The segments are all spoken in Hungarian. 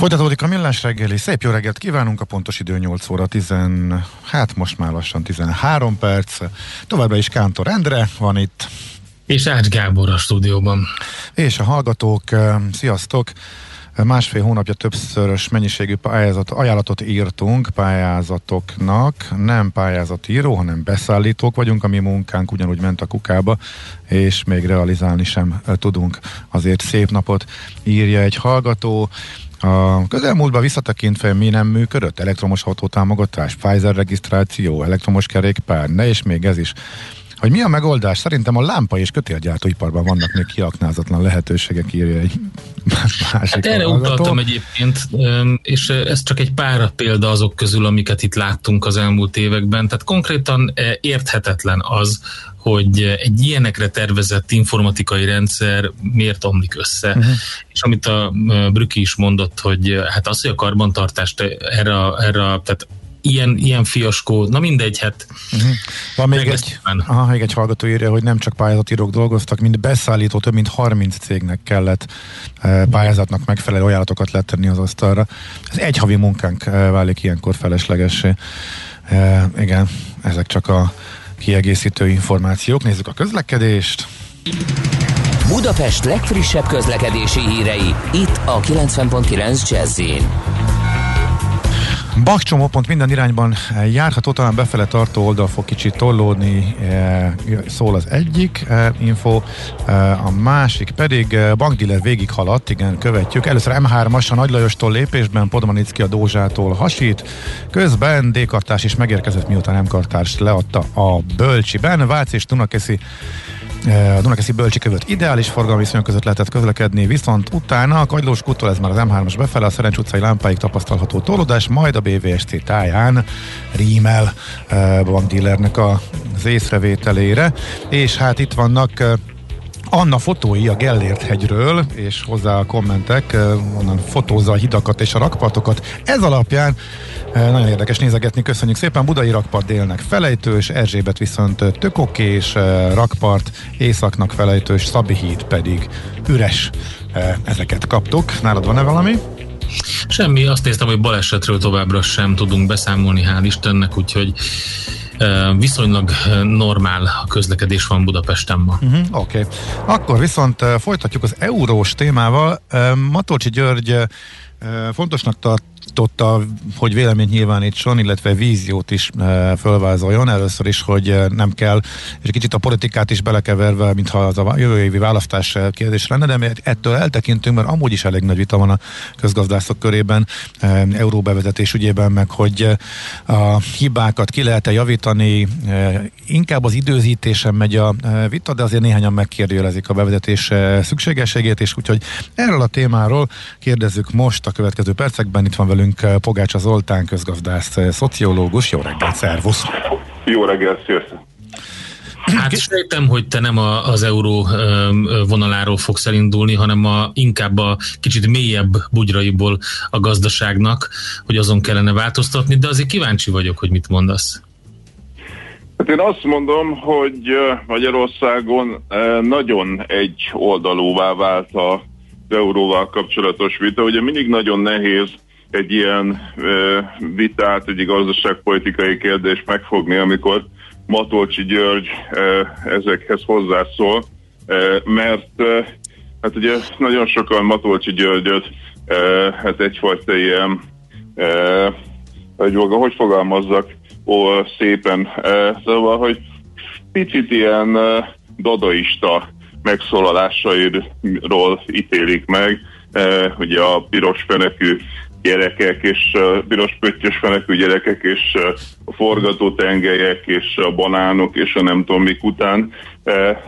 Folytatódik a millás reggeli. Szép jó reggelt kívánunk, a pontos idő 8 óra 10, hát most már lassan 13 perc. Továbbra is Kántor Endre van itt. És Ács Gábor a stúdióban. És a hallgatók, sziasztok! Másfél hónapja többszörös mennyiségű pályázat, ajánlatot írtunk pályázatoknak, nem pályázatíró, hanem beszállítók vagyunk, ami munkánk ugyanúgy ment a kukába, és még realizálni sem tudunk. Azért szép napot írja egy hallgató, a közelmúltban visszatekintve mi nem működött? Elektromos autótámogatás, Pfizer regisztráció, elektromos kerékpár, ne és még ez is. Hogy mi a megoldás? Szerintem a lámpa és kötélgyártóiparban vannak még kiaknázatlan lehetőségek, írja egy másik hát erre utaltam egyébként, és ez csak egy pár példa azok közül, amiket itt láttunk az elmúlt években. Tehát konkrétan érthetetlen az, hogy egy ilyenekre tervezett informatikai rendszer miért omlik össze. Uh-huh. És amit a Brüki is mondott, hogy hát az, hogy a karbantartást erre, erre tehát ilyen, ilyen fiaskó, na mindegy, hát uh-huh. Van még egy, aha, még egy hallgató írja, hogy nem csak pályázatírók dolgoztak, mint beszállító, több mint 30 cégnek kellett uh, pályázatnak megfelelő ajánlatokat letenni az asztalra. Ez egy havi munkánk uh, válik ilyenkor feleslegessé. Uh, igen, ezek csak a kiegészítő információk. Nézzük a közlekedést. Budapest legfrissebb közlekedési hírei, itt a 90.9 jazz Bakcsomópont minden irányban járható, talán befele tartó oldal fog kicsit tollódni, e, szól az egyik e, info, a másik pedig bankdiller végig haladt, igen, követjük. Először M3-as a Nagy Lajostól lépésben, Podmanicki a Dózsától hasít, közben D-kartás is megérkezett, miután M-kartást leadta a Bölcsiben, Vác és Dunakeszi a Dunakeszi Bölcsikövött ideális forgalmi viszonyok között lehetett közlekedni, viszont utána a Kagylós kúttól ez már az M3-as befele, a Szerencs utcai lámpáig tapasztalható tolódás, majd a BVST táján rímel bankdillernek az észrevételére, és hát itt vannak Anna fotói a Gellért hegyről, és hozzá a kommentek, onnan fotózza a hidakat és a rakpartokat. Ez alapján nagyon érdekes nézegetni, köszönjük szépen. Budai rakpart délnek felejtős, Erzsébet viszont tökokés, rakpart északnak felejtős, Szabi híd pedig üres. Ezeket kaptuk. Nálad van-e valami? Semmi, azt néztem, hogy balesetről továbbra sem tudunk beszámolni, hál' Istennek, úgyhogy viszonylag normál a közlekedés van Budapesten ma. Uh-huh, Oké. Okay. Akkor viszont folytatjuk az eurós témával. Matolcsi György fontosnak tart tartotta, hogy véleményt nyilvánítson, illetve víziót is e, fölvázoljon. Először is, hogy e, nem kell, és kicsit a politikát is belekeverve, mintha az a jövő évi választás kérdés lenne, de ettől eltekintünk, mert amúgy is elég nagy vita van a közgazdászok körében, euróbevezetés ügyében, meg hogy a hibákat ki lehet-e javítani, inkább az időzítésen megy a vita, de azért néhányan megkérdőjelezik a bevezetés szükségességét, és úgyhogy erről a témáról kérdezzük most a következő percekben. Itt van velünk eh, Pogácsa Zoltán, közgazdász, eh, szociológus. Jó reggelt, szervusz! Jó reggelt, sziasztok! Hát sejtem, hogy te nem a, az euró vonaláról fogsz elindulni, hanem a, inkább a kicsit mélyebb bugyraiból a gazdaságnak, hogy azon kellene változtatni, de azért kíváncsi vagyok, hogy mit mondasz. Hát én azt mondom, hogy Magyarországon nagyon egy oldalúvá vált az euróval kapcsolatos vita. Ugye mindig nagyon nehéz egy ilyen ö, vitát, egy gazdaságpolitikai kérdést megfogni, amikor Matolcsi György ö, ezekhez hozzászól, ö, mert ö, hát ugye nagyon sokan Matolcsi Györgyöt ö, hát egyfajta ilyen ö, hogy, hogy fogalmazzak ó, szépen, ö, szóval, hogy picit ilyen ö, dadaista megszólalásairól ítélik meg, ugye a piros fenekű gyerekek, és uh, piros pöttyös fenekű gyerekek, és a forgatótengelyek, és a banánok, és a nem tudom mik után.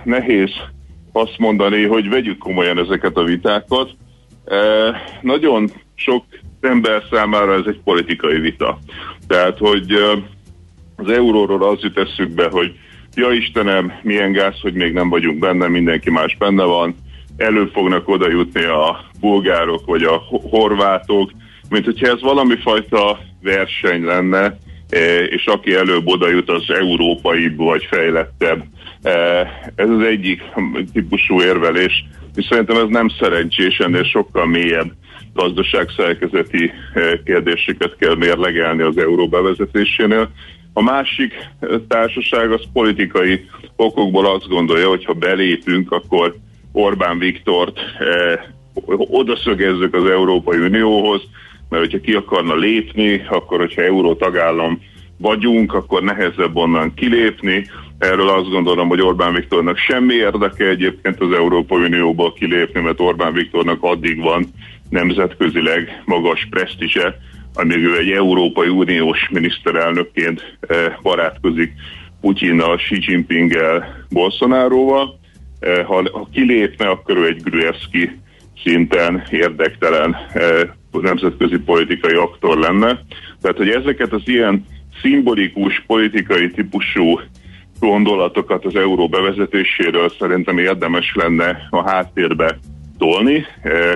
Nehéz azt mondani, hogy vegyük komolyan ezeket a vitákat. Nagyon sok ember számára ez egy politikai vita. Tehát, hogy az euróról az jut eszükbe, hogy ja Istenem, milyen gáz, hogy még nem vagyunk benne, mindenki más benne van, elő fognak oda jutni a bulgárok vagy a horvátok, mint hogyha ez valami fajta verseny lenne, e, és aki előbb oda jut, az európai vagy fejlettebb. E, ez az egyik típusú érvelés, és szerintem ez nem szerencsés, ennél sokkal mélyebb gazdaságszerkezeti e, kérdéseket kell mérlegelni az euró bevezetésénél. A másik társaság az politikai okokból azt gondolja, hogy ha belépünk, akkor Orbán Viktort eh, odaszögezzük az Európai Unióhoz, mert hogyha ki akarna lépni, akkor hogyha euró tagállam vagyunk, akkor nehezebb onnan kilépni. Erről azt gondolom, hogy Orbán Viktornak semmi érdeke egyébként az Európai Unióból kilépni, mert Orbán Viktornak addig van nemzetközileg magas presztise, amíg ő egy Európai Uniós miniszterelnökként eh, barátkozik Putyinnal, Xi Jinpinggel, Bolsonaroval. Eh, ha, kilépne, akkor ő egy Gruevski szinten érdektelen eh, nemzetközi politikai aktor lenne. Tehát, hogy ezeket az ilyen szimbolikus politikai típusú gondolatokat az euró bevezetéséről szerintem érdemes lenne a háttérbe tolni. Eh,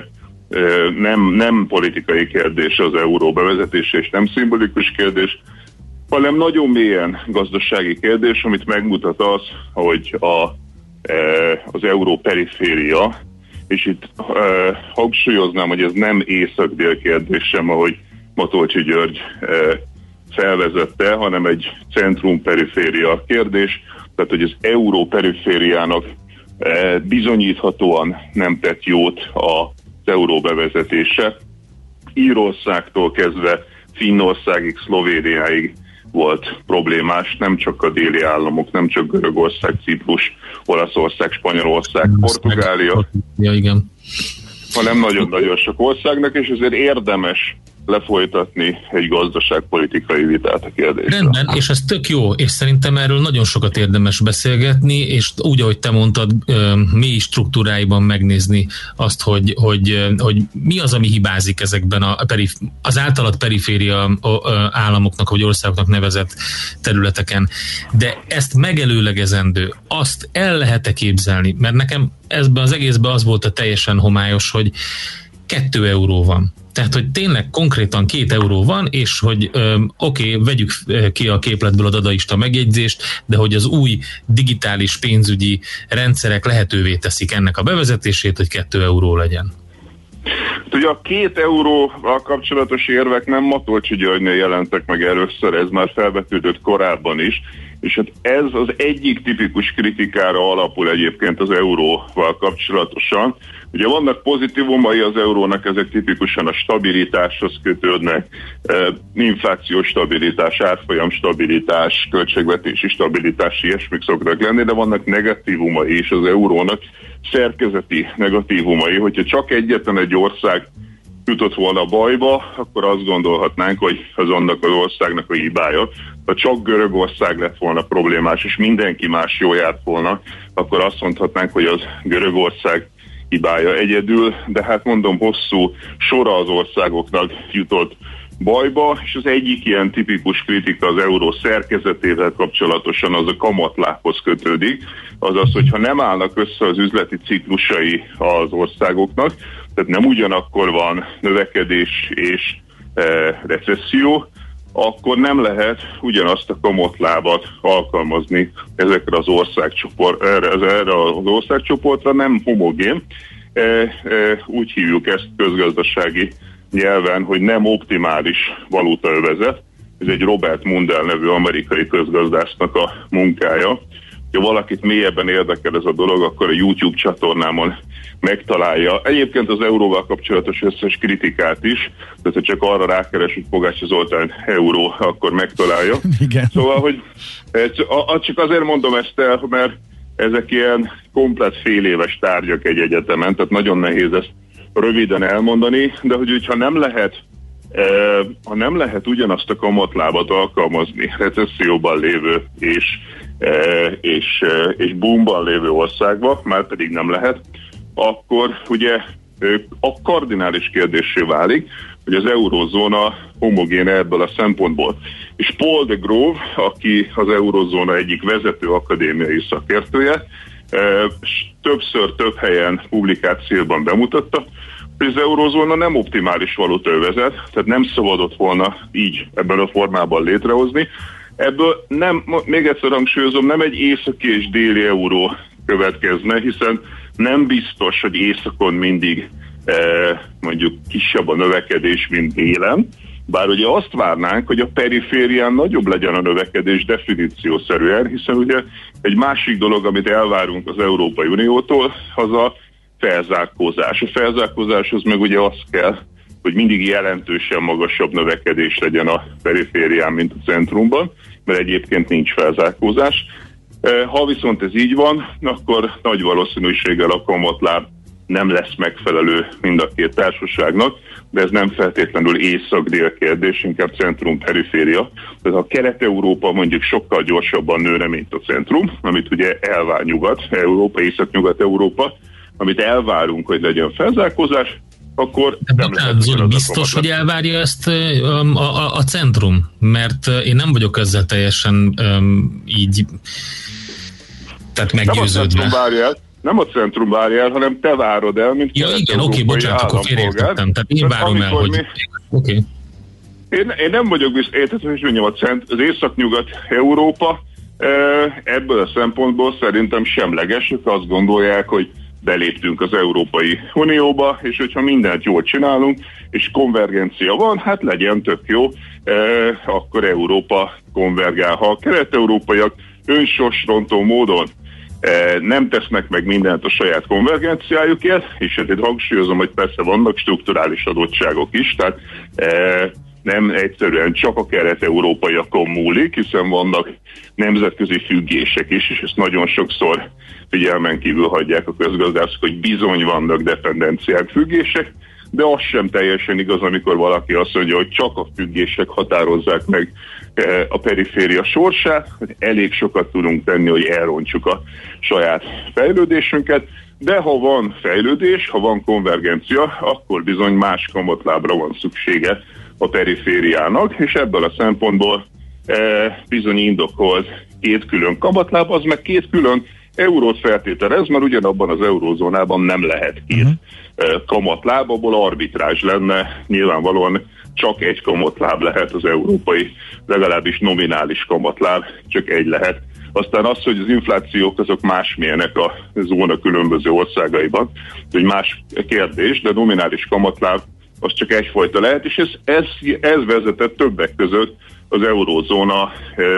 nem, nem politikai kérdés az euró bevezetése, és nem szimbolikus kérdés, hanem nagyon mélyen gazdasági kérdés, amit megmutat az, hogy a az euró periféria, és itt hangsúlyoznám, hogy ez nem észak-dél kérdés sem, ahogy Matolcsi György felvezette, hanem egy centrum-periféria kérdés, tehát hogy az euró perifériának bizonyíthatóan nem tett jót az euró bevezetése. Írországtól kezdve Finnországig, Szlovéniáig volt problémás, nem csak a déli államok, nem csak Görögország, Ciprus, Olaszország, Spanyolország, Portugália, ja, igen. hanem nagyon-nagyon sok országnak, és ezért érdemes lefolytatni egy gazdaságpolitikai vitát a kérdésre. Rendben, és ez tök jó, és szerintem erről nagyon sokat érdemes beszélgetni, és úgy, ahogy te mondtad, mély struktúráiban megnézni azt, hogy, hogy, hogy mi az, ami hibázik ezekben a perif, az általad periféria államoknak, vagy országoknak nevezett területeken. De ezt megelőlegezendő, azt el lehet-e képzelni? Mert nekem ezben az egészben az volt a teljesen homályos, hogy kettő euró van tehát, hogy tényleg konkrétan két euró van, és hogy oké, okay, vegyük ki a képletből a dadaista megjegyzést, de hogy az új digitális pénzügyi rendszerek lehetővé teszik ennek a bevezetését, hogy kettő euró legyen. Ugye a két euróval kapcsolatos érvek nem Matolcsi Györgynél jelentek meg először, ez már felvetődött korábban is, és hát ez az egyik tipikus kritikára alapul egyébként az euróval kapcsolatosan. Ugye vannak pozitívumai az eurónak, ezek tipikusan a stabilitáshoz kötődnek, e, inflációs stabilitás, árfolyam stabilitás, költségvetési stabilitás, ilyesmik szoktak lenni, de vannak negatívumai is az eurónak, szerkezeti negatívumai, hogyha csak egyetlen egy ország jutott volna bajba, akkor azt gondolhatnánk, hogy az annak az országnak a hibája. Ha csak Görögország lett volna problémás, és mindenki más jól járt volna, akkor azt mondhatnánk, hogy az Görögország hibája egyedül, de hát mondom, hosszú sora az országoknak jutott bajba, és az egyik ilyen tipikus kritika az euró szerkezetével kapcsolatosan az a kamatlábhoz kötődik, azaz, hogyha nem állnak össze az üzleti ciklusai az országoknak, tehát nem ugyanakkor van növekedés és e, recesszió, akkor nem lehet ugyanazt a kamatlábat alkalmazni ezekre az országcsoport, erre, erre az országcsoportra, nem homogén. E, e, úgy hívjuk ezt közgazdasági nyelven, hogy nem optimális valutaövezet. Ez egy Robert Mundell nevű amerikai közgazdásznak a munkája. Ha valakit mélyebben érdekel ez a dolog, akkor a YouTube csatornámon megtalálja. Egyébként az euróval kapcsolatos összes kritikát is, tehát ha csak arra rákeres, hogy Pogács Zoltán euró, akkor megtalálja. Igen. Szóval, hogy csak azért mondom ezt el, mert ezek ilyen komplet fél éves tárgyak egy egyetemen, tehát nagyon nehéz ezt röviden elmondani, de hogy hogyha nem lehet ha nem lehet ugyanazt a kamatlábat alkalmazni recesszióban lévő és, és, és boomban lévő országba, már pedig nem lehet, akkor ugye a kardinális kérdésé válik, hogy az eurozóna homogén ebből a szempontból. És Paul de Grove, aki az eurozóna egyik vezető akadémiai szakértője, többször több helyen publikációban bemutatta, hogy az eurozóna nem optimális valutaövezet, tehát nem szabadott volna így ebben a formában létrehozni. Ebből nem, még egyszer hangsúlyozom, nem egy északi és déli euró következne, hiszen nem biztos, hogy északon mindig eh, mondjuk kisebb a növekedés, mint délen, bár ugye azt várnánk, hogy a periférián nagyobb legyen a növekedés definíciószerűen, hiszen ugye egy másik dolog, amit elvárunk az Európai Uniótól, az a felzárkózás. A felzárkózáshoz meg ugye az kell, hogy mindig jelentősen magasabb növekedés legyen a periférián, mint a centrumban, mert egyébként nincs felzárkózás. E, ha viszont ez így van, akkor nagy valószínűséggel a kamatláb nem lesz megfelelő mind a két társaságnak, de ez nem feltétlenül észak-dél kérdés, inkább centrum-periféria. Tehát a Kelet-Európa mondjuk sokkal gyorsabban nőne, mint a centrum, amit ugye elvár nyugat, Európa, észak-nyugat-európa, amit elvárunk, hogy legyen felzárkózás, akkor De nem lehet Zoli, biztos, hogy elvárja ezt a, a, a centrum? Mert én nem vagyok ezzel teljesen um, így tehát meggyőződve. Nem a várja el, nem a centrum várja el, hanem te várod el, mint Ja igen, oké, bocsánat, akkor félreértettem. Tehát én várom el, hogy... Mi... Oké. Okay. Én, én nem vagyok biztos, hogy mondjam, a cent, az észak-nyugat Európa ebből a szempontból szerintem semleges, ők azt gondolják, hogy beléptünk az Európai Unióba, és hogyha mindent jól csinálunk, és konvergencia van, hát legyen tök jó, eh, akkor Európa konvergál. Ha a kelet-európaiak önsosrontó módon eh, nem tesznek meg mindent a saját konvergenciájukért, és ezért hangsúlyozom, hogy persze vannak strukturális adottságok is, tehát eh, nem egyszerűen csak a kelet-európaiakon múlik, hiszen vannak nemzetközi függések is, és ezt nagyon sokszor figyelmen kívül hagyják a közgazdászok, hogy bizony vannak dependenciák, függések, de az sem teljesen igaz, amikor valaki azt mondja, hogy csak a függések határozzák meg eh, a periféria sorsát, hogy elég sokat tudunk tenni, hogy elrontsuk a saját fejlődésünket, de ha van fejlődés, ha van konvergencia, akkor bizony más kamatlábra van szüksége a perifériának, és ebből a szempontból e, bizony indokolt két külön kamatláb, az meg két külön eurót feltételez, mert ugyanabban az eurózónában nem lehet két uh-huh. kamatláb, abból arbitrázs lenne, nyilvánvalóan csak egy kamatláb lehet az európai, legalábbis nominális kamatláb, csak egy lehet. Aztán az, hogy az inflációk azok másmilyenek a zóna különböző országaiban, hogy más kérdés, de nominális kamatláb az csak egyfajta lehet, és ez, ez, ez vezetett többek között az eurózóna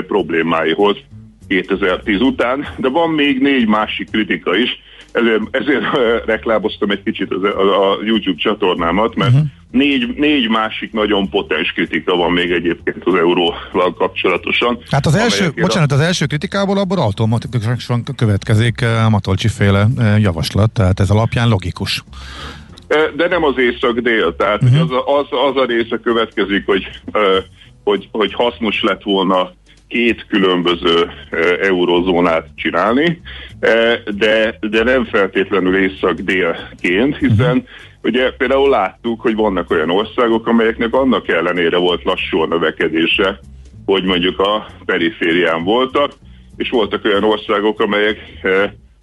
problémáihoz 2010 után, de van még négy másik kritika is, ezért, ezért reklámoztam egy kicsit az, a, a YouTube csatornámat, mert uh-huh. négy, négy másik nagyon potens kritika van még egyébként az euróval kapcsolatosan. Hát az első, bocsánat, az első kritikából abból automatikusan következik Matolcsi féle javaslat, tehát ez alapján logikus de nem az észak-dél. Tehát uh-huh. az, az, az a része következik, hogy, hogy, hogy hasznos lett volna két különböző eurozónát csinálni, de, de nem feltétlenül észak-délként, hiszen uh-huh. ugye például láttuk, hogy vannak olyan országok, amelyeknek annak ellenére volt lassú a növekedése, hogy mondjuk a periférián voltak, és voltak olyan országok, amelyek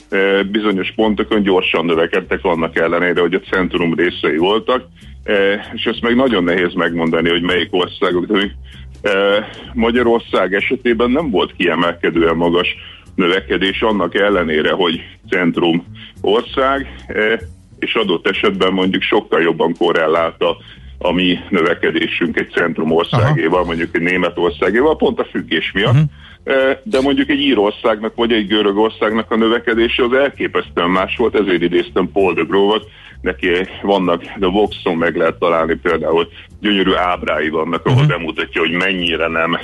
E, bizonyos pontokon gyorsan növekedtek annak ellenére, hogy a centrum részei voltak, e, és ezt meg nagyon nehéz megmondani, hogy melyik országok, de e, Magyarország esetében nem volt kiemelkedően magas növekedés annak ellenére, hogy centrum ország, és adott esetben mondjuk sokkal jobban korrelálta a mi növekedésünk egy centrum országéval, Aha. mondjuk egy Németországéval, pont a függés miatt. Uh-huh de mondjuk egy Írországnak vagy egy Görögországnak a növekedése az elképesztően más volt, ezért idéztem Paul de Grovot, neki vannak, de Voxon meg lehet találni például gyönyörű ábrái vannak, ahol uh-huh. bemutatja, hogy mennyire nem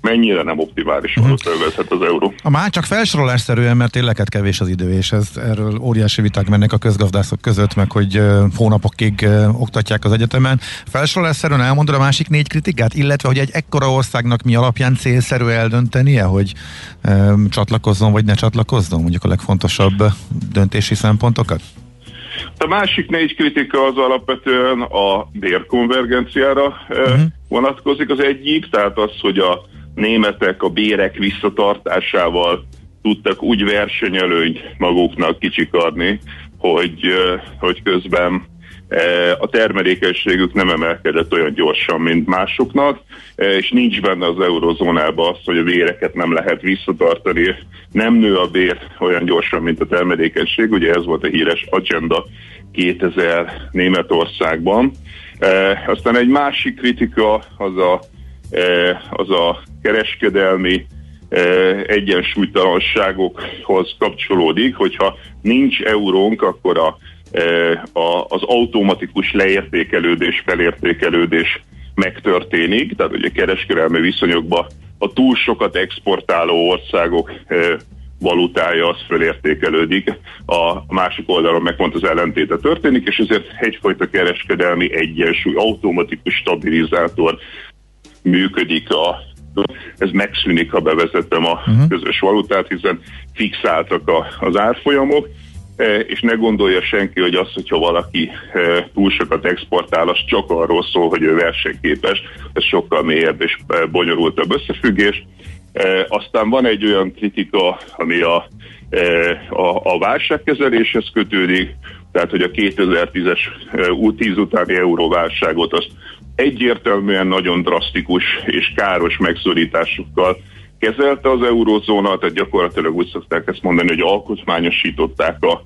mennyire nem optimális uh-huh. volt az euró. A már csak felsorolásszerűen, mert tényleg kevés az idő, és ez, erről óriási viták mennek a közgazdászok között, meg hogy uh, hónapokig uh, oktatják az egyetemen. Felsorolásszerűen elmondod a másik négy kritikát, illetve hogy egy ekkora országnak mi alapján célszerű eldöntenie, hogy um, csatlakozzon vagy ne csatlakozzon, mondjuk a legfontosabb döntési szempontokat? A másik négy kritika az alapvetően a bérkonvergenciára uh-huh. vonatkozik az egyik, tehát az, hogy a németek a bérek visszatartásával tudtak úgy versenyelőnyt maguknak kicsikarni, hogy, hogy közben a termelékenységük nem emelkedett olyan gyorsan, mint másoknak, és nincs benne az eurozónában az, hogy a véreket nem lehet visszatartani, nem nő a bér olyan gyorsan, mint a termelékenység, ugye ez volt a híres Agenda 2000 Németországban. Aztán egy másik kritika az a, az a kereskedelmi egyensúlytalanságokhoz kapcsolódik, hogyha nincs eurónk, akkor a, az automatikus leértékelődés, felértékelődés megtörténik, tehát ugye kereskedelmi viszonyokban a túl sokat exportáló országok valutája az fölértékelődik, a másik oldalon meg pont az ellentéte történik, és ezért egyfajta kereskedelmi egyensúly, automatikus stabilizátor működik a ez megszűnik, ha bevezettem a uh-huh. közös valutát, hiszen fixáltak a, az árfolyamok, és ne gondolja senki, hogy az, hogyha valaki e, túl sokat exportál, az csak arról szól, hogy ő versenyképes. Ez sokkal mélyebb és e, bonyolultabb összefüggés. Aztán van egy olyan kritika, ami a, a, a válságkezeléshez kötődik, tehát hogy a 2010-es 10 utáni euróválságot azt egyértelműen nagyon drasztikus és káros megszorításokkal kezelte az eurózóna, tehát gyakorlatilag úgy szokták ezt mondani, hogy alkotmányosították a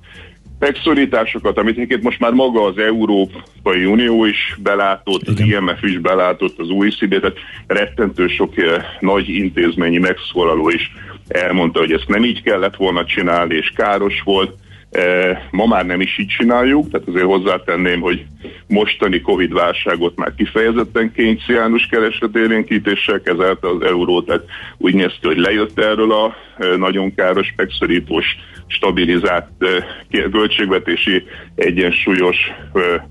megszorításokat, amit egyébként most már maga az Európai Unió is belátott, az IMF is belátott, az OECD, tehát rettentő sok eh, nagy intézményi megszólaló is elmondta, hogy ezt nem így kellett volna csinálni, és káros volt. Ma már nem is így csináljuk, tehát azért hozzátenném, hogy mostani Covid válságot már kifejezetten kényciánus keresletélénkítéssel kezelte az euró, tehát úgy néz ki, hogy lejött erről a nagyon káros, megszorítós, stabilizált költségvetési egyensúlyos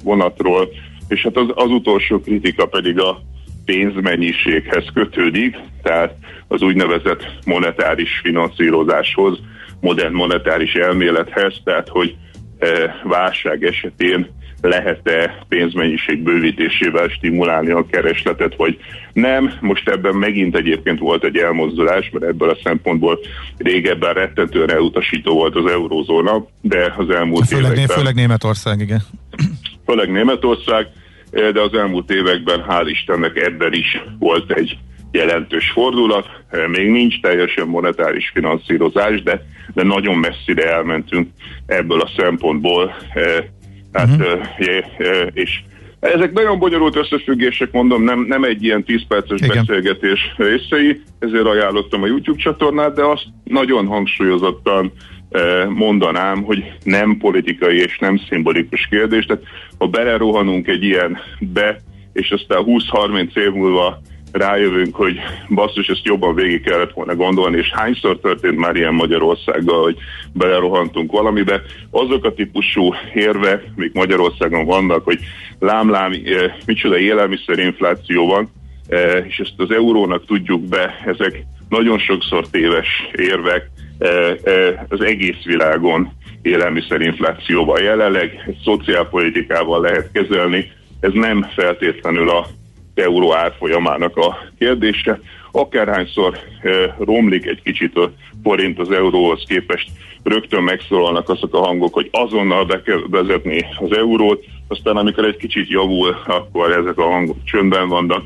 vonatról, és hát az, az utolsó kritika pedig a pénzmennyiséghez kötődik, tehát az úgynevezett monetáris finanszírozáshoz, modern monetáris elmélethez, tehát hogy e, válság esetén lehet-e pénzmennyiség bővítésével stimulálni a keresletet, vagy nem. Most ebben megint egyébként volt egy elmozdulás, mert ebből a szempontból régebben rettentően elutasító volt az eurózóna, de az elmúlt főleg, években... Főleg Németország, igen. Főleg Németország, de az elmúlt években hál' Istennek ebben is volt egy jelentős fordulat. Még nincs teljesen monetáris finanszírozás, de, de nagyon messzire elmentünk ebből a szempontból. Hát, uh-huh. és ezek nagyon bonyolult összefüggések, mondom, nem, nem egy ilyen 10 perces Igen. beszélgetés részei, ezért ajánlottam a YouTube csatornát, de azt nagyon hangsúlyozottan mondanám, hogy nem politikai és nem szimbolikus kérdés, tehát ha belerohanunk egy ilyen be, és aztán 20-30 év múlva rájövünk, hogy basszus, ezt jobban végig kellett volna gondolni, és hányszor történt már ilyen Magyarországgal, hogy belerohantunk valamibe. Azok a típusú érve, még Magyarországon vannak, hogy lámlám, eh, micsoda élelmiszerinfláció van, eh, és ezt az eurónak tudjuk be, ezek nagyon sokszor téves érvek eh, az egész világon élelmiszerinflációval. Jelenleg szociálpolitikával lehet kezelni, ez nem feltétlenül a euró árfolyamának a kérdése. Akárhányszor romlik egy kicsit a forint az euróhoz képest, rögtön megszólalnak azok a hangok, hogy azonnal be kell vezetni az eurót, aztán amikor egy kicsit javul, akkor ezek a hangok csöndben vannak.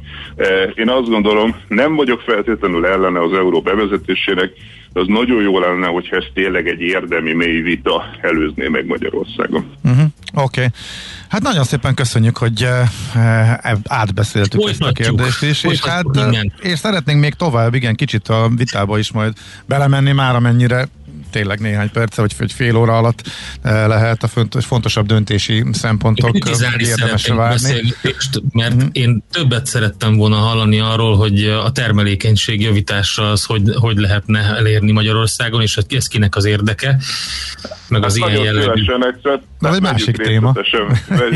Én azt gondolom, nem vagyok feltétlenül ellene az euró bevezetésének, az nagyon jó lenne, hogyha ez tényleg egy érdemi mély vita előzné meg Magyarországon. Uh-huh. Oké. Okay. Hát nagyon szépen köszönjük, hogy uh, átbeszéltük Folytatjuk. ezt a kérdést is, és, hát, és szeretnénk még tovább, igen, kicsit a vitába is majd belemenni már, amennyire tényleg néhány perce, vagy fél óra alatt eh, lehet a fontos, fontosabb döntési szempontok érdemes várni. Mert uh-huh. én többet szerettem volna hallani arról, hogy a termelékenység javítása az hogy, hogy lehetne elérni Magyarországon, és hogy ez kinek az érdeke, meg az hát ilyen jellegű. Ez egy másik téma.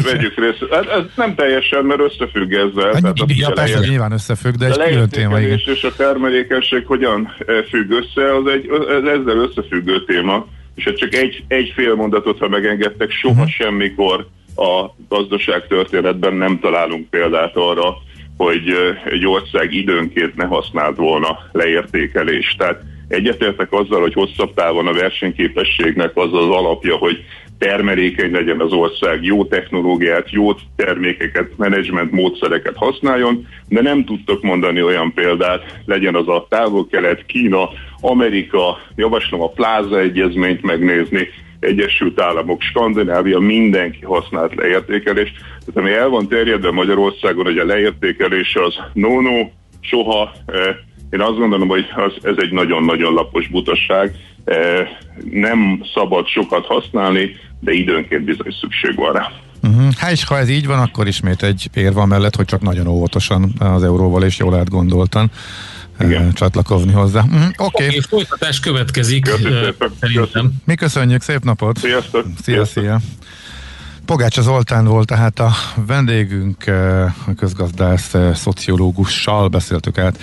Vegyük részt. Hát ez nem teljesen, mert összefügg ezzel. Hát, ja, persze, nyilván összefügg, de egy külön téma. Igen. és a termelékenység hogyan eh, függ össze, az egy, ez ezzel összefügg függő téma, és hát csak egy, egy fél mondatot, ha megengedtek, soha uh-huh. semmikor a gazdaság történetben nem találunk példát arra, hogy egy ország időnként ne használt volna leértékelést. Tehát egyetértek azzal, hogy hosszabb távon a versenyképességnek az az alapja, hogy termelékeny legyen az ország, jó technológiát, jó termékeket, menedzsment módszereket használjon, de nem tudtok mondani olyan példát, legyen az a távol-kelet, Kína, Amerika, javaslom a pláza egyezményt megnézni, Egyesült Államok, Skandinávia, mindenki használt leértékelést. Tehát ami el van terjedve Magyarországon, hogy a leértékelés az no-no, soha, eh, én azt gondolom, hogy az, ez egy nagyon-nagyon lapos butasság. Eh, nem szabad sokat használni, de időnként bizony szükség van rá. Uh-huh. Hát és ha ez így van, akkor ismét egy ér van mellett, hogy csak nagyon óvatosan az euróval és jól átgondoltan igen. csatlakozni hozzá. Uh-huh. Oké. Okay. Okay, folytatás következik. Köszönöm. Mi köszönjük, szép napot! Sziasztok! Szia, szia! Pogács Zoltán volt tehát a vendégünk, a közgazdász szociológussal beszéltük át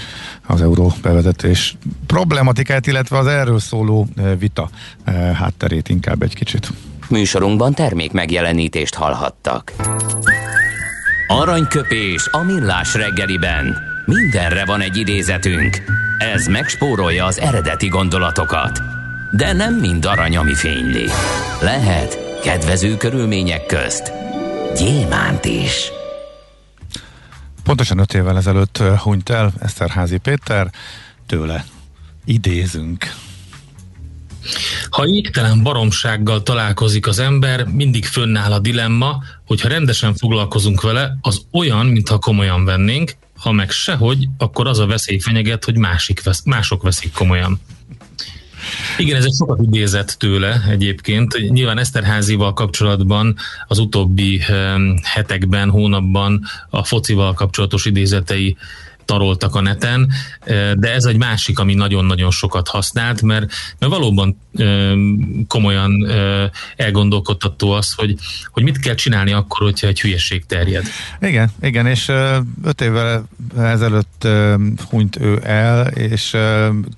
az euró bevezetés problematikát, illetve az erről szóló vita hátterét inkább egy kicsit. Műsorunkban termék megjelenítést hallhattak. Aranyköpés a millás reggeliben. Mindenre van egy idézetünk. Ez megspórolja az eredeti gondolatokat. De nem mind arany, ami fényli. Lehet kedvező körülmények közt gyémánt is. Pontosan öt évvel ezelőtt hunyt el Eszterházi Péter, tőle idézünk. Ha égtelen baromsággal találkozik az ember, mindig fönnáll a dilemma, hogy ha rendesen foglalkozunk vele, az olyan, mintha komolyan vennénk, ha meg sehogy, akkor az a veszély fenyeget, hogy másik vesz, mások veszik komolyan. Igen, ez egy sokat idézett tőle egyébként. Nyilván Eszterházival kapcsolatban az utóbbi hetekben, hónapban a focival kapcsolatos idézetei taroltak a neten, de ez egy másik, ami nagyon-nagyon sokat használt, mert, mert valóban komolyan elgondolkodtató az, hogy, hogy mit kell csinálni akkor, hogyha egy hülyeség terjed. Igen, igen, és öt évvel ezelőtt hunyt ő el, és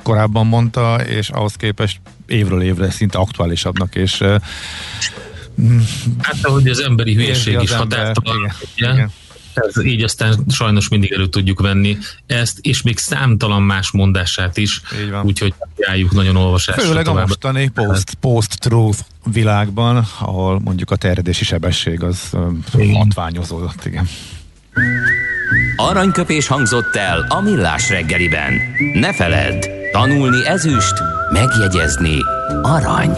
korábban mondta, és ahhoz képest évről évre szinte aktuálisabbnak, és Hát, ahogy az emberi hülyeség is határtalan. Igen, igen. Ez így aztán sajnos mindig elő tudjuk venni ezt, és még számtalan más mondását is, úgyhogy ajánljuk nagyon olvasásra. Főleg a mostani post, post-truth világban, ahol mondjuk a terjedési sebesség az matványozódott, igen. Aranyköpés hangzott el a millás reggeliben. Ne feledd, tanulni ezüst, megjegyezni arany.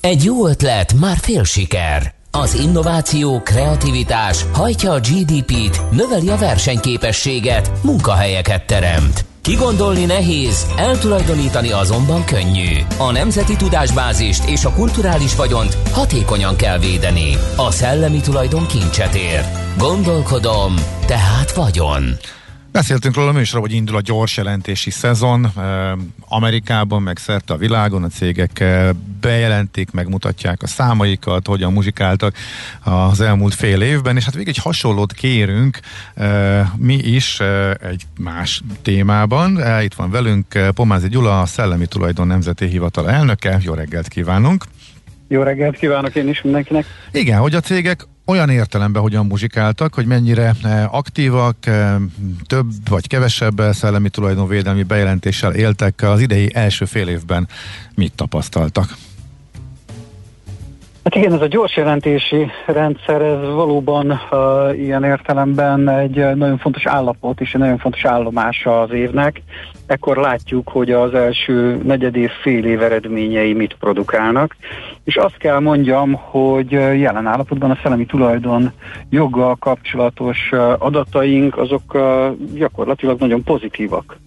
Egy jó ötlet, már fél siker. Az innováció, kreativitás hajtja a GDP-t, növeli a versenyképességet, munkahelyeket teremt. Kigondolni nehéz, eltulajdonítani azonban könnyű. A nemzeti tudásbázist és a kulturális vagyont hatékonyan kell védeni. A szellemi tulajdon kincset ér. Gondolkodom, tehát vagyon. Beszéltünk róla műsorban, hogy indul a gyors jelentési szezon. Amerikában, meg szerte a világon a cégek bejelentik, megmutatják a számaikat, hogyan muzsikáltak az elmúlt fél évben, és hát végig egy hasonlót kérünk mi is egy más témában. Itt van velünk Pomázi Gyula, a Szellemi Tulajdon Nemzeti Hivatal elnöke. Jó reggelt kívánunk! Jó reggelt kívánok én is mindenkinek! Igen, hogy a cégek olyan értelemben hogyan muzsikáltak, hogy mennyire eh, aktívak, eh, több vagy kevesebb szellemi tulajdonvédelmi bejelentéssel éltek az idei első fél évben. Mit tapasztaltak? Hát igen, ez a gyors jelentési rendszer, ez valóban uh, ilyen értelemben egy nagyon fontos állapot és egy nagyon fontos állomása az évnek. Ekkor látjuk, hogy az első negyedév fél év eredményei mit produkálnak. És azt kell mondjam, hogy jelen állapotban a szellemi tulajdon joggal kapcsolatos adataink, azok uh, gyakorlatilag nagyon pozitívak.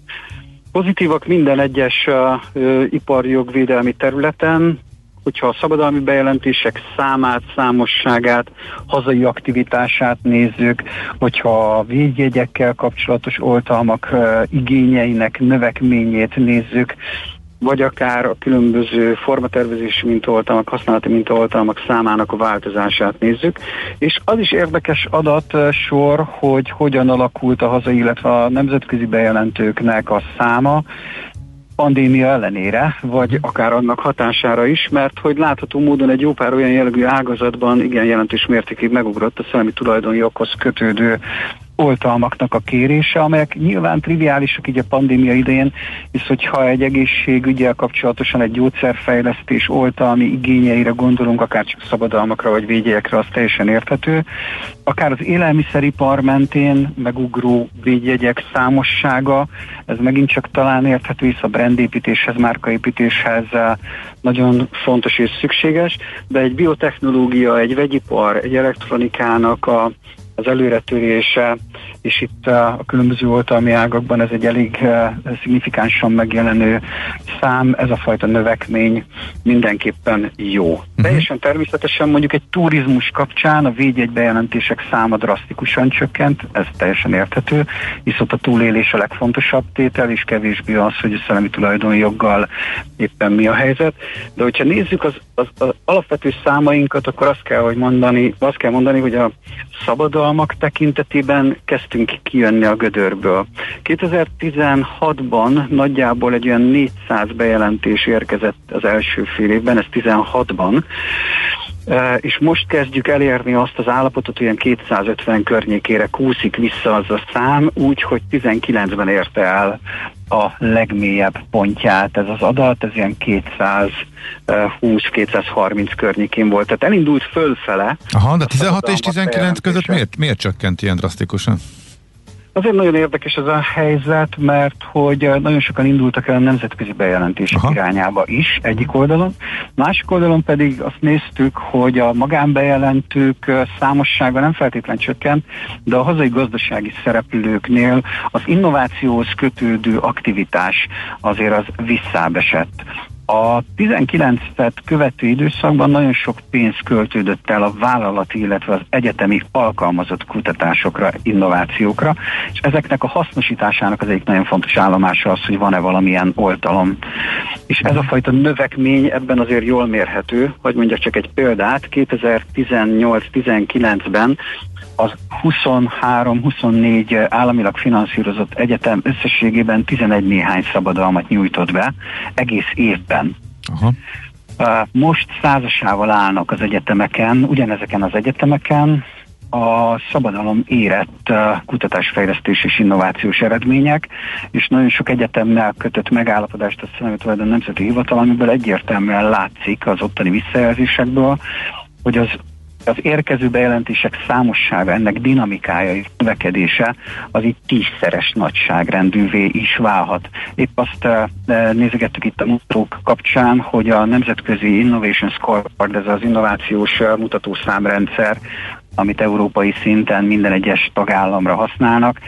Pozitívak minden egyes uh, iparjogvédelmi területen, hogyha a szabadalmi bejelentések számát, számosságát, hazai aktivitását nézzük, hogyha a védjegyekkel kapcsolatos oltalmak igényeinek növekményét nézzük, vagy akár a különböző formatervezési mintaoltalmak, használati mintaoltalmak számának a változását nézzük. És az is érdekes adat sor, hogy hogyan alakult a hazai, illetve a nemzetközi bejelentőknek a száma pandémia ellenére, vagy akár annak hatására is, mert hogy látható módon egy jó pár olyan jellegű ágazatban igen jelentős mértékig megugrott a szellemi tulajdonjoghoz kötődő oltalmaknak a kérése, amelyek nyilván triviálisak így a pandémia idején, hisz hogyha egy egészségügyel kapcsolatosan egy gyógyszerfejlesztés oltalmi igényeire gondolunk, akár csak szabadalmakra vagy védjegyekre, az teljesen érthető. Akár az élelmiszeripar mentén megugró védjegyek számossága, ez megint csak talán érthető, hisz a brandépítéshez, márkaépítéshez eh, nagyon fontos és szükséges, de egy biotechnológia, egy vegyipar, egy elektronikának a az előretörése, és itt a különböző oltalmi ágakban ez egy elég eh, szignifikánsan megjelenő szám, ez a fajta növekmény mindenképpen jó. Uh-huh. Teljesen természetesen mondjuk egy turizmus kapcsán a védjegy bejelentések száma drasztikusan csökkent, ez teljesen érthető, hisz ott a túlélés a legfontosabb tétel, és kevésbé az, hogy a szellemi tulajdonjoggal éppen mi a helyzet. De hogyha nézzük az, az, az alapvető számainkat, akkor azt kell, hogy mondani, azt kell mondani, hogy a szabadalmak tekintetében kezdtünk kijönni a gödörből. 2016-ban nagyjából egy olyan 400 bejelentés érkezett az első fél évben, ez 16-ban, és most kezdjük elérni azt az állapotot, hogy ilyen 250 környékére kúszik vissza az a szám, úgy, hogy 19-ben érte el a legmélyebb pontját ez az adat, ez ilyen 220-230 környékén volt. Tehát elindult fölfele. Aha, de 16 és 19 között miért, miért csökkent ilyen drasztikusan? Azért nagyon érdekes ez a helyzet, mert hogy eh, nagyon sokan indultak el a nemzetközi bejelentések Aha. irányába is egyik oldalon. Másik oldalon pedig azt néztük, hogy a magánbejelentők eh, számossága nem feltétlenül csökkent, de a hazai gazdasági szereplőknél az innovációhoz kötődő aktivitás azért az visszábesett. A 19-et követő időszakban nagyon sok pénz költődött el a vállalati, illetve az egyetemi alkalmazott kutatásokra, innovációkra, és ezeknek a hasznosításának az egyik nagyon fontos állomása az, hogy van-e valamilyen oltalom. És ez a fajta növekmény ebben azért jól mérhető, hogy mondjak csak egy példát, 2018-19-ben az 23-24 államilag finanszírozott egyetem összességében 11 néhány szabadalmat nyújtott be egész évben. Aha. Most százasával állnak az egyetemeken, ugyanezeken az egyetemeken, a szabadalom érett kutatásfejlesztés és innovációs eredmények, és nagyon sok egyetemmel kötött megállapodást a Szellemi Tulajdon Nemzeti Hivatal, amiből egyértelműen látszik az ottani visszajelzésekből, hogy az az érkező bejelentések számossága, ennek dinamikája és növekedése az itt tízszeres nagyságrendűvé is válhat. Épp azt uh, nézegettük itt a mutatók kapcsán, hogy a Nemzetközi Innovation Scoreboard, ez az innovációs uh, mutatószámrendszer, amit európai szinten minden egyes tagállamra használnak,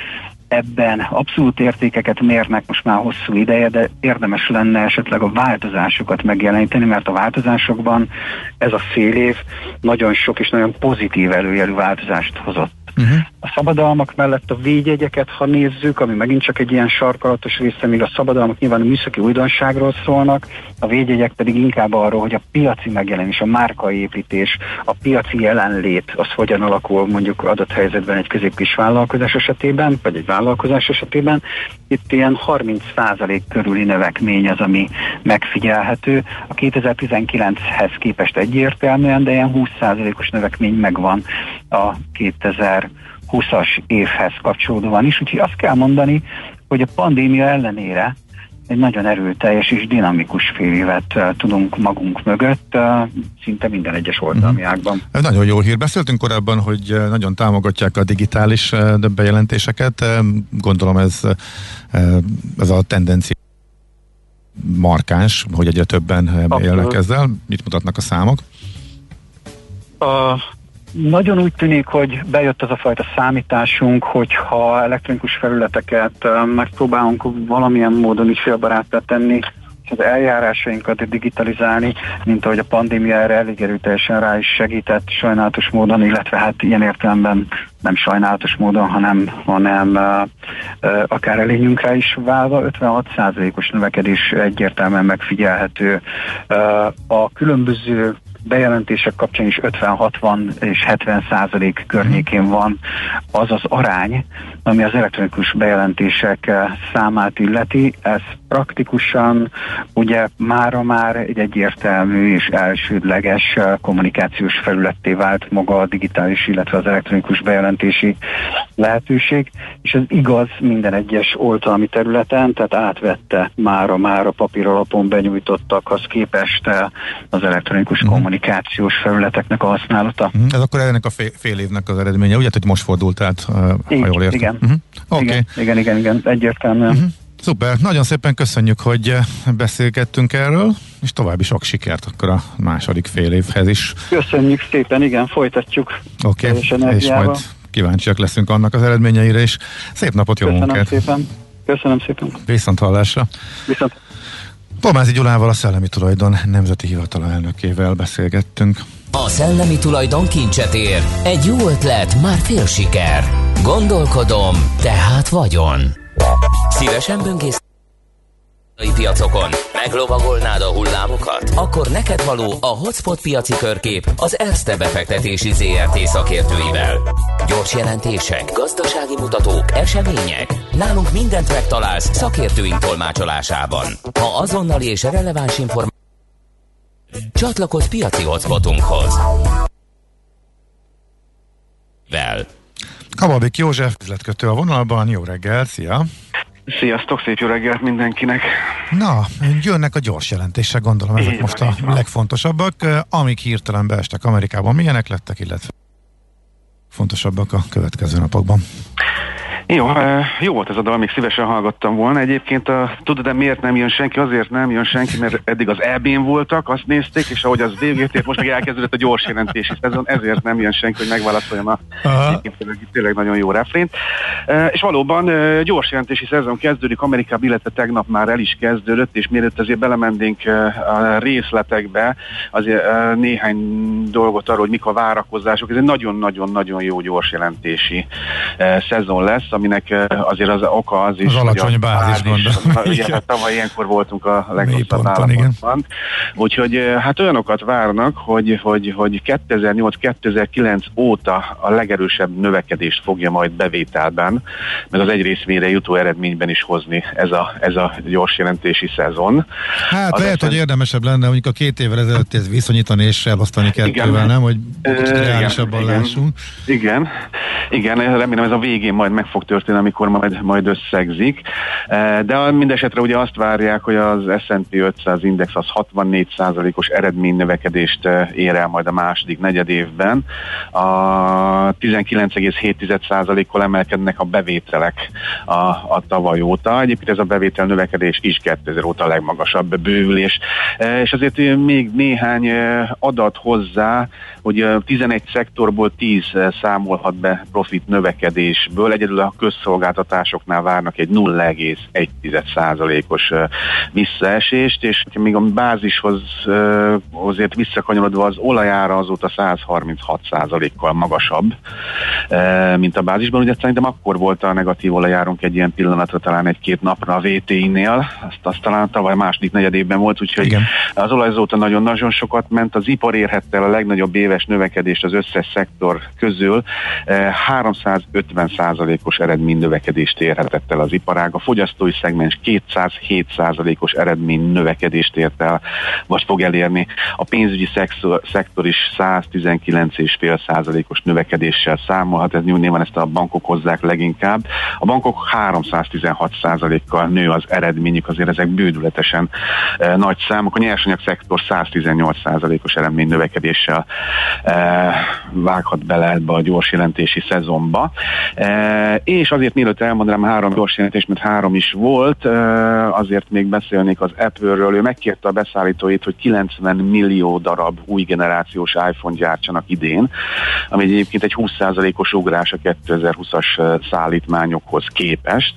ebben abszolút értékeket mérnek most már hosszú ideje, de érdemes lenne esetleg a változásokat megjeleníteni, mert a változásokban ez a fél év nagyon sok és nagyon pozitív előjelű változást hozott. Uh-huh. A szabadalmak mellett a védjegyeket, ha nézzük, ami megint csak egy ilyen sarkalatos része, még a szabadalmak nyilván a műszaki újdonságról szólnak, a védjegyek pedig inkább arról, hogy a piaci megjelenés, a márkaépítés, a piaci jelenlét, az hogyan alakul mondjuk adott helyzetben egy középkis vállalkozás esetében, vagy egy vállalkozás esetében. Itt ilyen 30% körüli növekmény az, ami megfigyelhető. A 2019-hez képest egyértelműen, de ilyen 20%-os növekmény megvan a 2000 20-as évhez kapcsolódóan is, úgyhogy azt kell mondani, hogy a pandémia ellenére egy nagyon erőteljes és dinamikus fél évet uh, tudunk magunk mögött, uh, szinte minden egyes oldalmi mhm. ágban. Ez nagyon jó hír. Beszéltünk korábban, hogy nagyon támogatják a digitális bejelentéseket. Gondolom ez, ez a tendencia markáns, hogy egyre többen élnek ezzel. Mit mutatnak a számok? A nagyon úgy tűnik, hogy bejött az a fajta számításunk, hogyha elektronikus felületeket megpróbálunk valamilyen módon ügyfélbaráttá tenni, az eljárásainkat digitalizálni, mint ahogy a pandémia erre elég erőteljesen rá is segített sajnálatos módon, illetve hát ilyen értelemben nem sajnálatos módon, hanem, hanem uh, uh, akár elényünkre is válva, 56%-os növekedés egyértelműen megfigyelhető. A különböző bejelentések kapcsán is 50-60 és 70 százalék környékén van az az arány, ami az elektronikus bejelentések számát illeti. Ez praktikusan ugye mára már egy egyértelmű és elsődleges kommunikációs felületté vált maga a digitális, illetve az elektronikus bejelentési lehetőség, és ez igaz minden egyes oltalmi területen, tehát átvette mára már a papír alapon benyújtottakhoz képest az elektronikus mm. kommunikációs felületeknek a használata. Mm. Ez akkor ennek a fél, fél évnek az eredménye, ugye, hogy most fordult át, ha jól értem. Igen. Mm-hmm. Okay. igen, igen, igen, igen, egyértelműen. Mm-hmm. Szuper, nagyon szépen köszönjük, hogy eh, beszélgettünk erről, és további sok sikert akkor a második fél évhez is. Köszönjük szépen, igen, folytatjuk. Oké, okay. és majd kíváncsiak leszünk annak az eredményeire is. Szép napot, jó Köszönöm munkát! Szépen. Köszönöm szépen! Viszont hallásra! Viszont Pomázi Gyulával a Szellemi Tulajdon Nemzeti Hivatala elnökével beszélgettünk. A szellemi tulajdon kincset ér. Egy jó ötlet, már fél siker. Gondolkodom, tehát vagyon. Szívesen böngész piacokon. Meglovagolnád a hullámokat? Akkor neked való a Hotspot piaci körkép az Erste befektetési ZRT szakértőivel. Gyors jelentések, gazdasági mutatók, események. Nálunk mindent megtalálsz szakértőink tolmácsolásában. Ha azonnali és releváns információ Csatlakozz piaci hotspotunkhoz. Vel. Kababik József, üzletkötő a vonalban, jó reggel, szia! Sziasztok, szép jó reggelt mindenkinek! Na, jönnek a gyors jelentések, gondolom ezek így most van, a legfontosabbak, amik hirtelen beestek Amerikában. Milyenek lettek, illetve fontosabbak a következő napokban? Jó, jó volt ez a dal, még szívesen hallgattam volna. Egyébként a, tudod, de miért nem jön senki? Azért nem jön senki, mert eddig az EB-n voltak, azt nézték, és ahogy az végét ért, most meg elkezdődött a gyors jelentési szezon, ezért nem jön senki, hogy megválaszoljam a tényleg, tényleg nagyon jó refrént. És valóban gyors jelentési szezon kezdődik, Amerikában, illetve tegnap már el is kezdődött, és mielőtt azért belemennénk a részletekbe, azért néhány dolgot arról, hogy mik a várakozások. Ez egy nagyon-nagyon-nagyon jó gyors jelentési szezon lesz, aminek eh, azért az oka az is, az alacsony bázis, gondolom. Ugye, hát tavaly ilyenkor voltunk a legrosszabb állapotban. Úgyhogy eh, hát olyanokat várnak, hogy, hogy, hogy 2008-2009 óta a legerősebb növekedést fogja majd bevételben, meg az egy részvére jutó eredményben is hozni ez a, ez a gyors jelentési szezon. Hát az lehet, eszem... hogy érdemesebb lenne mondjuk a két évvel ezelőtt ez viszonyítani és elosztani kettővel, nem? Hogy reálisabban lássunk. Igen, igen, remélem ez a végén majd meg fog történni, amikor majd, majd összegzik. E, de mindesetre ugye azt várják, hogy az S&P 500 index az 64%-os eredménynövekedést e, ér el majd a második negyed évben. A 19,7%-kal emelkednek a bevételek a, a tavaly óta. Egyébként ez a bevétel növekedés is 2000 óta a legmagasabb bővülés. E, és azért még néhány adat hozzá, hogy 11 szektorból 10 számolhat be profit növekedésből, egyedül a közszolgáltatásoknál várnak egy 0,1%-os visszaesést, és még a bázishoz azért visszakanyarodva az olajára azóta 136%-kal magasabb, mint a bázisban. Ugye szerintem akkor volt a negatív olajárunk egy ilyen pillanatra, talán egy-két napra a VTI-nél, azt, azt talán tavaly második negyedében volt, úgyhogy Igen. az olaj azóta nagyon-nagyon sokat ment, az ipar érhette el a legnagyobb éves növekedést az összes szektor közül, 350%-os eredmény növekedést érhetett el az iparág. A fogyasztói szegmens 207%-os eredmény növekedést ért el, vagy fog elérni. A pénzügyi szektor, szektor is 119,5%-os növekedéssel számolhat, ez nyilván ezt a bankok hozzák leginkább. A bankok 316%-kal nő az eredményük, azért ezek bődületesen e, nagy számok. A nyersanyag szektor 118%-os eredmény növekedéssel e, vághat bele ebbe a gyors jelentési szezonba. E, és azért mielőtt elmondanám három gyors jelentést, mert három is volt, azért még beszélnék az Apple-ről. Ő megkérte a beszállítóit, hogy 90 millió darab új generációs iPhone gyártsanak idén, ami egyébként egy 20%-os ugrás a 2020-as szállítmányokhoz képest.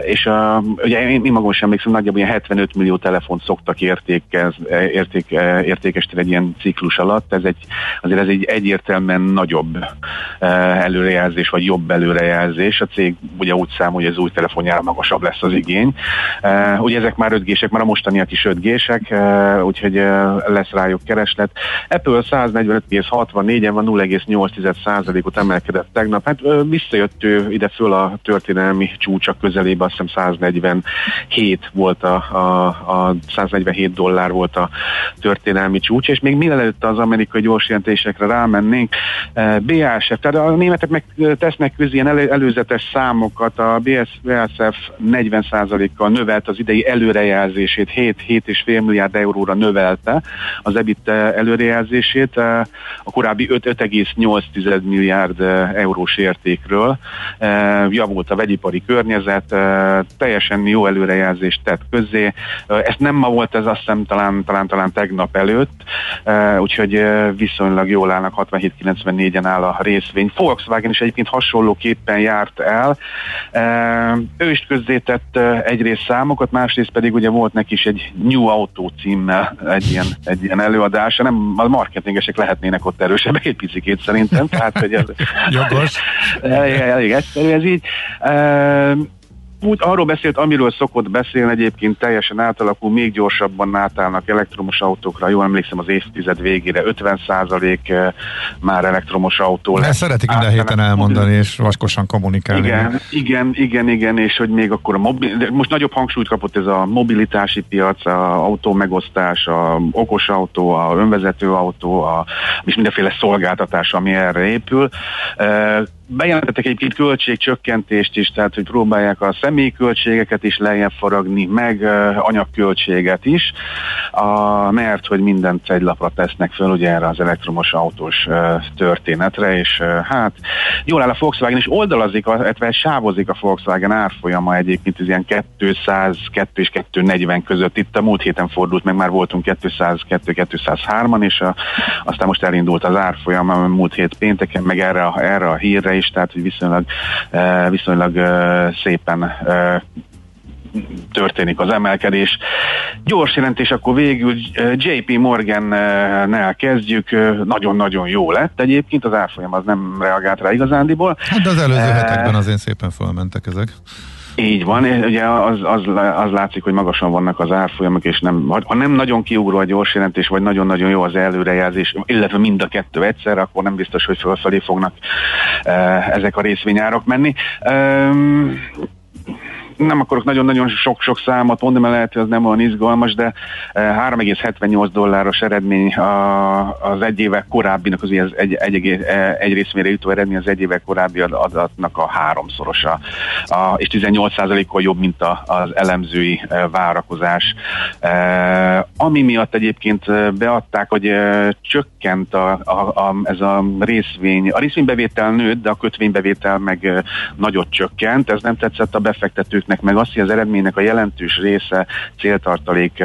És a, ugye én, én magam sem emlékszem, nagyjából ilyen 75 millió telefont szoktak értékez, érték, értékesíteni egy ilyen ciklus alatt. Ez egy, azért ez egy egyértelműen nagyobb előrejelzés, vagy jobb előrejelzés előrejelzés, a cég ugye úgy számol, hogy az új telefonjára magasabb lesz az igény. Ugye ezek már 5G-sek, már a mostaniak is 5G-sek, úgyhogy lesz rájuk kereslet. Apple 145,64-en van 0,8%-ot emelkedett tegnap. Hát visszajött ő ide föl a történelmi csúcsak közelébe, azt hiszem 147 volt a, a, a 147 dollár volt a történelmi csúcs, és még mielőtt az amerikai gyors jelentésekre rámennénk, BASF, tehát a németek meg tesznek közé ilyen előzetes számokat, a BS, BASF 40%-kal növelt az idei előrejelzését, 7-7,5 milliárd euróra növelte az EBIT előrejelzését, a korábbi 5,8 milliárd eurós értékről. Javult a vegyipari környezet, teljesen jó előrejelzést tett közzé. Ezt nem ma volt, ez azt hiszem talán, talán, talán tegnap előtt, úgyhogy viszonylag jól állnak, 67-94-en áll a részvény. Volkswagen is egyébként hasonlóképpen járt el. Ő is közzétett egyrészt számokat, másrészt pedig ugye volt neki is egy New Auto címmel egy ilyen, egy ilyen előadása. Nem, a marketingesek lehetnének ott erősebbek egy picikét szerintem. Tehát, hogy ez, elég, elég egyszerű ez így úgy arról beszélt, amiről szokott beszélni egyébként teljesen átalakul, még gyorsabban átállnak elektromos autókra. Jól emlékszem az évtized végére 50% eh, már elektromos autó lesz. Ezt szeretik minden héten elmondani és vaskosan kommunikálni. Igen, igen, igen, igen, és hogy még akkor a mobil, most nagyobb hangsúlyt kapott ez a mobilitási piac, a autó megosztás, a okos autó, a önvezető autó, a, és mindenféle szolgáltatás, ami erre épül. Bejelentettek egyébként költségcsökkentést is, tehát hogy próbálják a személyköltségeket is lejjebb faragni, meg anyagköltséget is, a, mert hogy mindent egy lapra tesznek föl ugye erre az elektromos autós történetre, és hát jól áll a Volkswagen, és oldalazik, illetve sávozik a Volkswagen árfolyama egyébként ez ilyen 200, 2 és 240 között. Itt a múlt héten fordult meg, már voltunk 202-203-an, és a, aztán most elindult az árfolyam múlt hét pénteken, meg erre, erre a hírre is, tehát hogy viszonylag, viszonylag szépen történik az emelkedés. Gyors jelentés, akkor végül JP Morgan-nel kezdjük, nagyon-nagyon jó lett egyébként, az árfolyam az nem reagált rá igazándiból. Hát de az előző hetekben azért szépen fölmentek ezek. Így van, ugye az, az, az látszik, hogy magasan vannak az árfolyamok, és nem, ha nem nagyon kiugró a gyors jelentés, vagy nagyon-nagyon jó az előrejelzés, illetve mind a kettő egyszer, akkor nem biztos, hogy fölfelé fognak e, ezek a részvényárak menni. Nem akarok nagyon-nagyon sok-sok számot mondani, mert lehet, hogy az nem olyan izgalmas, de 3,78 eh, dolláros eredmény az egy évek korábbinak, az egy, egy, egy, egy részmére jutó eredmény az egy évek korábbi adatnak a háromszorosa, a, és 18%-kal jobb, mint a, az elemzői eh, várakozás. Ami miatt egyébként beadták, hogy csökkent a, a, a, ez a részvény, a részvénybevétel nőtt, de a kötvénybevétel meg nagyot csökkent, ez nem tetszett a befektetők cégeknek, meg azt, hogy az eredménynek a jelentős része céltartalék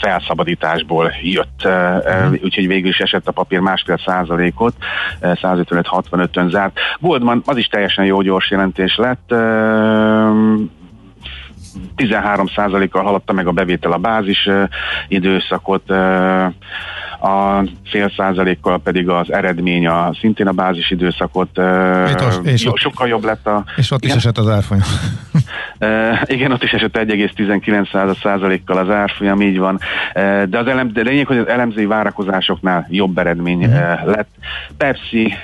felszabadításból jött. Mm. Úgyhogy végül is esett a papír másfél százalékot, 155-65-ön zárt. Goldman az is teljesen jó gyors jelentés lett. 13%-kal haladta meg a bevétel a bázis időszakot, a fél százalékkal pedig az eredmény a szintén a bázis időszakot. És ott, sokkal jobb lett a... És ott igen? is esett az árfolyam. Igen, ott is esett 1,19 százalékkal az árfolyam, így van. De az elem, de lényeg, hogy az elemzői várakozásoknál jobb eredmény uh, lett. Pepsi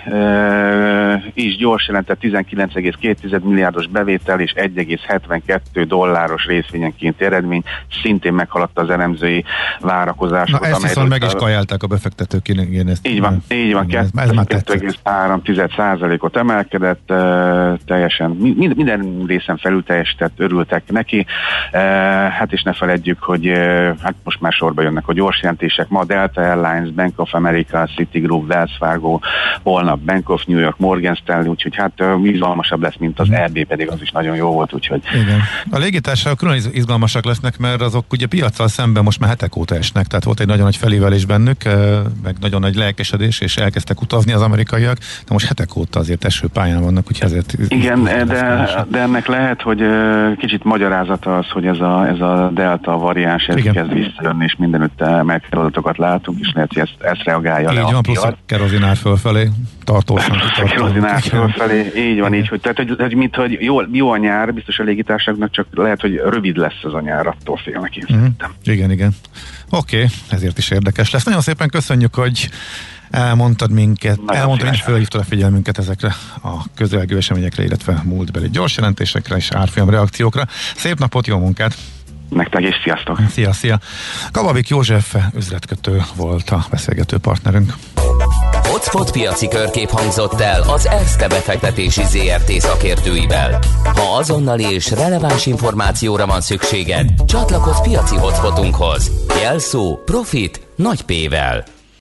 is gyors jelentett 19,2 milliárdos bevétel és 1,72 dolláros részvényenként eredmény, szintén meghaladta az elemzői várakozásokat. Na ezt viszont meg is kajálták a befektetők. Igen, ezt így van, így van, 2,3 százalékot emelkedett, uh, teljesen minden, részen felül teljesített, örültek neki. Hát és ne feledjük, hogy hát most már sorba jönnek a gyors jelentések. Ma Delta Airlines, Bank of America, Citigroup, Wells Fargo, holnap Bank of New York, Morgan Stanley, úgyhogy hát izgalmasabb lesz, mint az EB, pedig az is nagyon jó volt, úgyhogy. Igen. A légitársaságok külön izgalmasak lesznek, mert azok ugye piacsal szemben most már hetek óta esnek, tehát volt egy nagyon nagy felévelés bennük, meg nagyon nagy lelkesedés, és elkezdtek utazni az amerikaiak, de most hetek óta azért eső pályán vannak, úgyhogy ezért... Igen, de, de ennek lehet, hogy kicsit magyarázata az, hogy ez a, ez a delta variáns ez Igen. kezd visszajönni, és mindenütt emelkedő adatokat látunk, és lehet, hogy ezt, ezt reagálja így le van, a plusz a kerozinár fölfelé tartósan. Kerozinár fölfelé, így van, így, hogy, tehát, hogy, hogy, mint, hogy jó, jó a nyár, biztos a légitárságnak, csak lehet, hogy rövid lesz ez a nyár, attól félnek én uh-huh. Igen, igen. Oké, okay, ezért is érdekes lesz. Nagyon szépen köszönjük, hogy elmondtad minket, Nagyon elmondtad, hogy felhívtad a figyelmünket ezekre a közelgő eseményekre, illetve múltbeli gyors jelentésekre és árfolyam reakciókra. Szép napot, jó munkát! Nektek is sziasztok! Szia, szia! Kababik József üzletkötő volt a beszélgető partnerünk. Hotspot piaci körkép hangzott el az ESZTE befektetési ZRT szakértőivel. Ha azonnali és releváns információra van szükséged, csatlakozz piaci hotspotunkhoz. Jelszó Profit nagy P-vel.